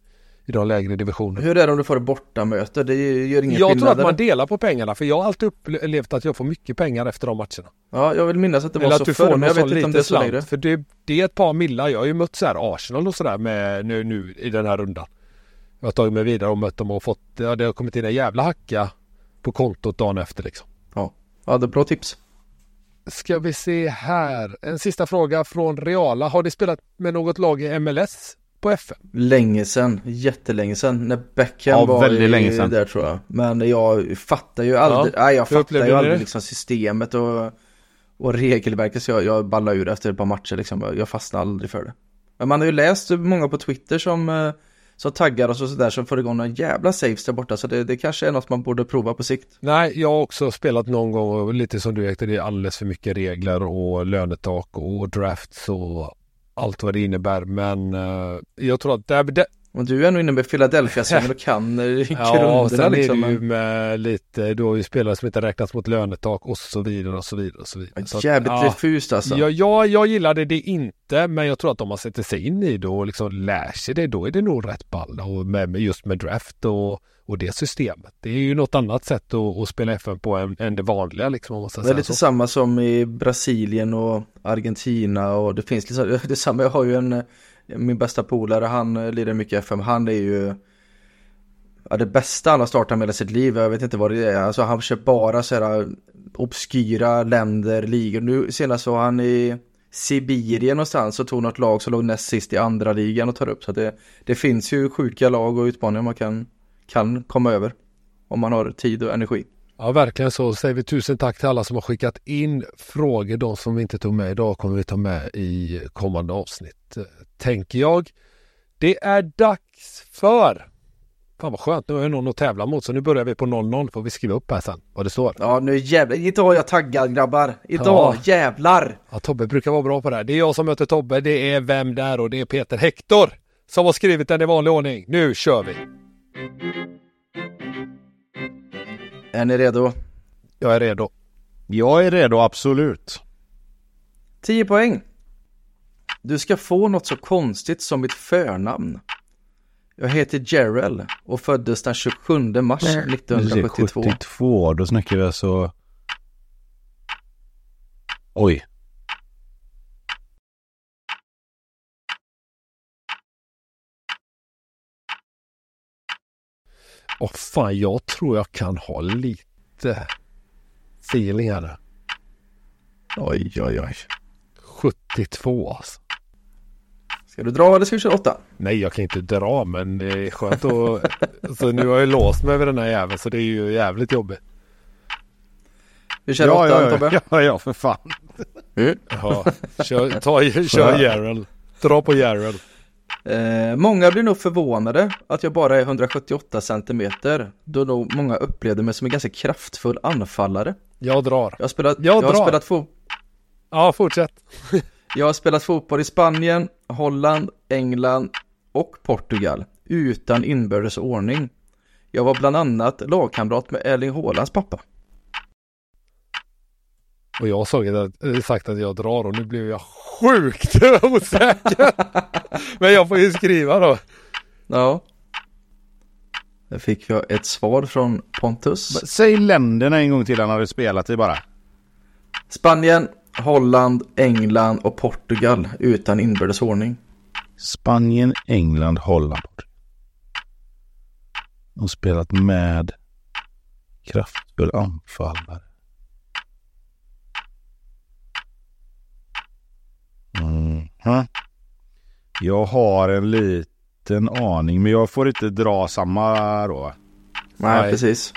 [SPEAKER 2] i de lägre divisionerna.
[SPEAKER 3] Hur är det om du får ett bortamöte? Det gör ingen
[SPEAKER 2] Jag
[SPEAKER 3] skillnad
[SPEAKER 2] tror att man delar på pengarna för jag har alltid upplevt att jag får mycket pengar efter de matcherna.
[SPEAKER 3] Ja, jag vill minnas att det var
[SPEAKER 2] Eller
[SPEAKER 3] så förr, men jag vet inte om det är så längre.
[SPEAKER 2] För det, det är ett par millar. Jag har ju mött så här Arsenal och sådär med nu, nu i den här rundan. Jag har tagit mig vidare och mött dem och fått, ja, det har kommit in en jävla hacka på kontot dagen efter liksom.
[SPEAKER 3] Ja, ja det är bra tips.
[SPEAKER 2] Ska vi se här. En sista fråga från Reala. Har ni spelat med något lag i MLS på FM?
[SPEAKER 3] Länge sedan, jättelänge sedan när Beckham
[SPEAKER 4] Ja,
[SPEAKER 3] var
[SPEAKER 4] väldigt
[SPEAKER 3] i,
[SPEAKER 4] länge sedan.
[SPEAKER 3] där tror jag. Men jag fattar ju aldrig, nej jag fattar ju aldrig liksom systemet och, och regelverket så jag, jag ballar ur efter ett par matcher liksom. Jag, fastnar aldrig för det. Men man har ju läst många på Twitter som, eh, som taggar och så sådär som får igång några jävla saves där borta. Så det, det kanske är något man borde prova på sikt.
[SPEAKER 2] Nej, jag har också spelat någon gång och lite som du Ekte, det är alldeles för mycket regler och lönetak och drafts och allt vad det innebär. Men eh, jag tror att det,
[SPEAKER 3] och du är nog inne med Philadelphia-svängen och kan eh, [LAUGHS]
[SPEAKER 2] Ja,
[SPEAKER 3] grunderna
[SPEAKER 2] sen
[SPEAKER 3] liksom.
[SPEAKER 2] är det ju med lite, du har ju spelare som inte räknas mot lönetak och så vidare och så vidare och så vidare. Så att,
[SPEAKER 3] Jävligt
[SPEAKER 2] ja.
[SPEAKER 3] diffust alltså.
[SPEAKER 2] Ja, jag, jag gillade det inte, men jag tror att om man sätter sig in i det och liksom lär sig det, då är det nog rätt ball. Och med, med just med draft och, och det systemet. Det är ju något annat sätt att, att spela FN på än, än det vanliga liksom. Om man ska
[SPEAKER 3] Det är lite
[SPEAKER 2] så.
[SPEAKER 3] samma som i Brasilien och Argentina och det finns liksom, det samma, jag har ju en, min bästa polare, han eh, lider lirar mycket FM, han är ju Ja det bästa han har startat med hela sitt liv, jag vet inte vad det är, alltså han kör bara så här eh, obskyra länder, ligor, nu senast var han i Sibirien någonstans och tog något lag som låg näst sist i andra ligan och tar upp. Så det, det finns ju sjuka lag och utmaningar man kan, kan komma över. Om man har tid och energi.
[SPEAKER 2] Ja, verkligen så. Säger vi tusen tack till alla som har skickat in frågor. De som vi inte tog med idag kommer vi ta med i kommande avsnitt, tänker jag. Det är dags för Fan vad skönt, nu har jag någon att tävla mot så nu börjar vi på 0-0 får vi skriva upp här sen vad det står.
[SPEAKER 3] Ja nu jävlar, idag är jag taggad grabbar. Idag ja. jävlar!
[SPEAKER 2] Ja Tobbe brukar vara bra på det här. Det är jag som möter Tobbe, det är Vem där och det är Peter Hector som har skrivit den i vanlig ordning. Nu kör vi!
[SPEAKER 3] Är ni redo?
[SPEAKER 2] Jag är redo.
[SPEAKER 4] Jag är redo, absolut.
[SPEAKER 3] 10 poäng. Du ska få något så konstigt som mitt förnamn. Jag heter Jerrel och föddes den 27 mars 1972.
[SPEAKER 4] 72, då snackar vi alltså... Oj.
[SPEAKER 2] Åh fan, jag tror jag kan ha lite feeling här.
[SPEAKER 4] Oj, oj, oj.
[SPEAKER 2] 72 alltså.
[SPEAKER 3] Ska du dra eller ska du köra åtta?
[SPEAKER 2] Nej, jag kan inte dra, men det är skönt att... [LAUGHS] så nu har jag låst mig vid den här jäveln, så det är ju jävligt jobbigt.
[SPEAKER 3] Vi kör ja, ja, Tobbe? [LAUGHS]
[SPEAKER 4] Ja, ja, för fan.
[SPEAKER 2] Mm. Ja, kör, ta, kör [LAUGHS] Jarrell. Dra på Jarrell.
[SPEAKER 3] Eh, många blir nog förvånade att jag bara är 178 centimeter. Då nog många upplevde mig som en ganska kraftfull anfallare.
[SPEAKER 2] Jag drar.
[SPEAKER 3] Jag har spelat, jag, jag drar. har spelat fotboll.
[SPEAKER 2] Ja, fortsätt. [LAUGHS]
[SPEAKER 3] jag har spelat fotboll i Spanien, Holland, England och Portugal utan inbördes ordning. Jag var bland annat lagkamrat med Erling Haalands pappa.
[SPEAKER 2] Och jag har sagt att jag drar och nu blev jag sjukt [LAUGHS] osäker. [LAUGHS] Men jag får ju skriva då.
[SPEAKER 3] Ja. Där fick jag ett svar från Pontus.
[SPEAKER 4] Säg länderna en gång till han hade spelat i bara.
[SPEAKER 3] Spanien, Holland, England och Portugal utan inbördes ordning.
[SPEAKER 4] Spanien, England, Holland. De spelat med kraftfull anfallare. Mm. Jag har en liten aning men jag får inte dra samma då.
[SPEAKER 3] Nej, Nej. precis.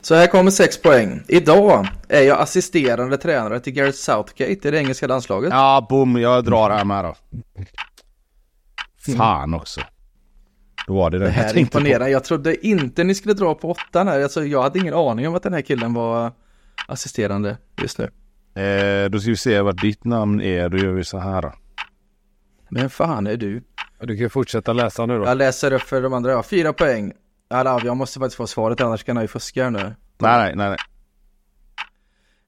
[SPEAKER 3] Så här kommer sex poäng. Idag är jag assisterande tränare till Gareth Southgate i det engelska landslaget.
[SPEAKER 4] Ja, boom, jag drar här med då. Fan också. Då var det
[SPEAKER 3] det, det här jag imponerar. Jag trodde inte ni skulle dra på åttan här. Alltså, jag hade ingen aning om att den här killen var assisterande just nu.
[SPEAKER 4] Eh, då ska vi se vad ditt namn är. Då gör vi så här då.
[SPEAKER 3] Men fan är du?
[SPEAKER 2] Du kan fortsätta läsa nu då.
[SPEAKER 3] Jag läser upp för de andra. Ja, fyra poäng. Alla, jag måste faktiskt få svaret annars kan jag ju fuska nu.
[SPEAKER 4] Nej, nej, nej.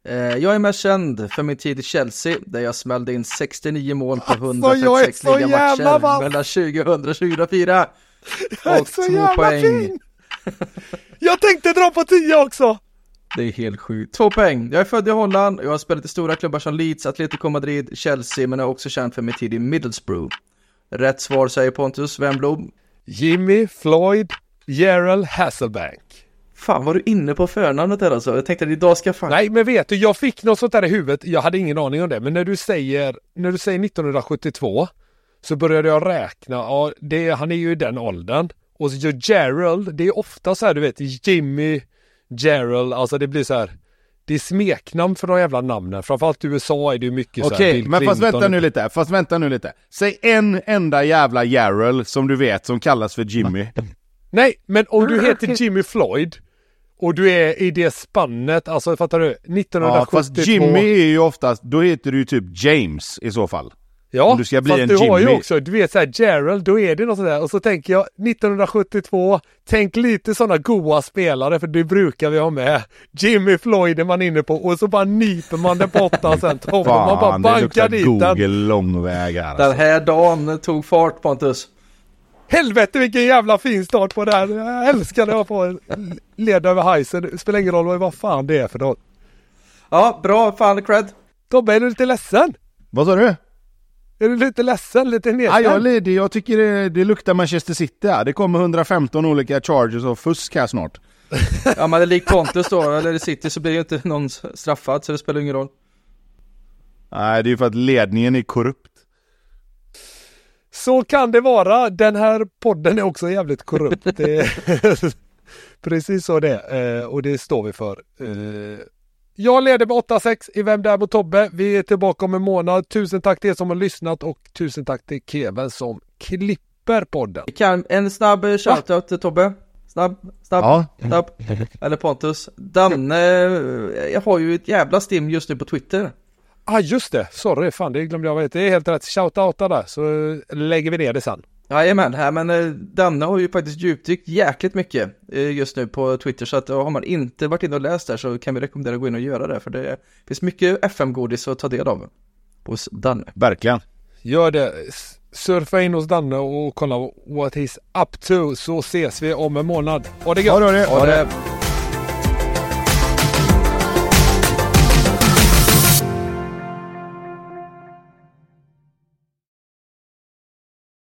[SPEAKER 3] Eh, jag är mest känd för min tid i Chelsea där jag smällde in 69 mål på 136 alltså, ligamatcher mellan 2000 och 2004.
[SPEAKER 2] Jag är och så två jävla poäng. Fin. Jag tänkte dra på 10 också!
[SPEAKER 3] Det är helt sjukt. Två poäng. Jag är född i Holland och jag har spelat i stora klubbar som Leeds, Atletico Madrid, Chelsea men jag är också känd för min tid i Middlesbrough. Rätt svar säger Pontus Wemblom.
[SPEAKER 2] Jimmy Floyd Gerald Hasselbank.
[SPEAKER 3] Fan var du inne på förnamnet där alltså? Jag tänkte att idag ska fan...
[SPEAKER 2] Nej men vet du, jag fick något sånt där i huvudet. Jag hade ingen aning om det. Men när du säger, när du säger 1972 så började jag räkna. Ja, det, han är ju i den åldern. Och så Gerald, det är ofta så här du vet, Jimmy, Gerald, alltså det blir så här. Det är smeknamn för de jävla namnen. Framförallt i USA är det ju mycket
[SPEAKER 4] okay, så här. Okej, men fast vänta nu lite. Fast vänta nu lite. Säg en enda jävla Gerald som du vet som kallas för Jimmy.
[SPEAKER 2] Nej, men om du heter Jimmy Floyd och du är i det spannet, alltså fattar du? 1972. Ja, fast
[SPEAKER 4] Jimmy är ju oftast, då heter du ju typ James i så fall.
[SPEAKER 2] Ja, om du ska bli fast en du Jimmy. har ju också, du vet såhär Gerald, då är det något sådär. Och så tänker jag 1972, tänk lite sådana goa spelare för det brukar vi ha med. Jimmy Floyd är man inne på och så bara nyper man den på åtta sen Tom, man bara bankar dit
[SPEAKER 4] den. Google långväg här
[SPEAKER 3] alltså. Den här dagen tog fart Pontus.
[SPEAKER 2] Helvete vilken jävla fin start på det här. Jag älskar när jag får leda över hajsen. Det spelar ingen roll vad fan det är för något.
[SPEAKER 3] Ja, bra. Fan cred.
[SPEAKER 2] Tobbe, är du lite ledsen?
[SPEAKER 4] Vad sa du?
[SPEAKER 2] Är du lite ledsen? Lite nedstämd?
[SPEAKER 4] Ja, jag är ledig. Jag tycker det, det luktar Manchester City här. Det kommer 115 olika charges och fusk här snart.
[SPEAKER 3] ja, men det är likt Pontus då, eller City så blir ju inte någon straffad så det spelar ingen roll.
[SPEAKER 4] Nej, det är ju för att ledningen är korrupt.
[SPEAKER 2] Så kan det vara. Den här podden är också jävligt korrupt. Det är [LAUGHS] precis så det är. Eh, och det står vi för. Jag leder med 8-6 i Vem där mot Tobbe. Vi är tillbaka om en månad. Tusen tack till er som har lyssnat och tusen tack till Kevin som klipper podden.
[SPEAKER 3] Kan, en snabb shoutout till Tobbe. Snabb, snabb,
[SPEAKER 4] Ja.
[SPEAKER 3] snabb. Eller Pontus. Danne eh, jag har ju ett jävla stim just nu på Twitter.
[SPEAKER 2] Ah just det, sorry fan det glömde jag. Det är helt rätt. Shoutouta där så eh, lägger vi ner det sen.
[SPEAKER 3] Jajamän, här men eh, Danne har ju faktiskt djupdykt jäkligt mycket eh, just nu på Twitter så att eh, har man inte varit inne och läst där så kan vi rekommendera att gå in och göra det för det finns mycket FM-godis att ta del av hos Danne.
[SPEAKER 4] Verkligen.
[SPEAKER 2] Gör det. Surfa in hos Danne och kolla what he's up to så ses vi om en månad. Ha det gött!
[SPEAKER 4] Ha det, ha det.
[SPEAKER 3] Ha det!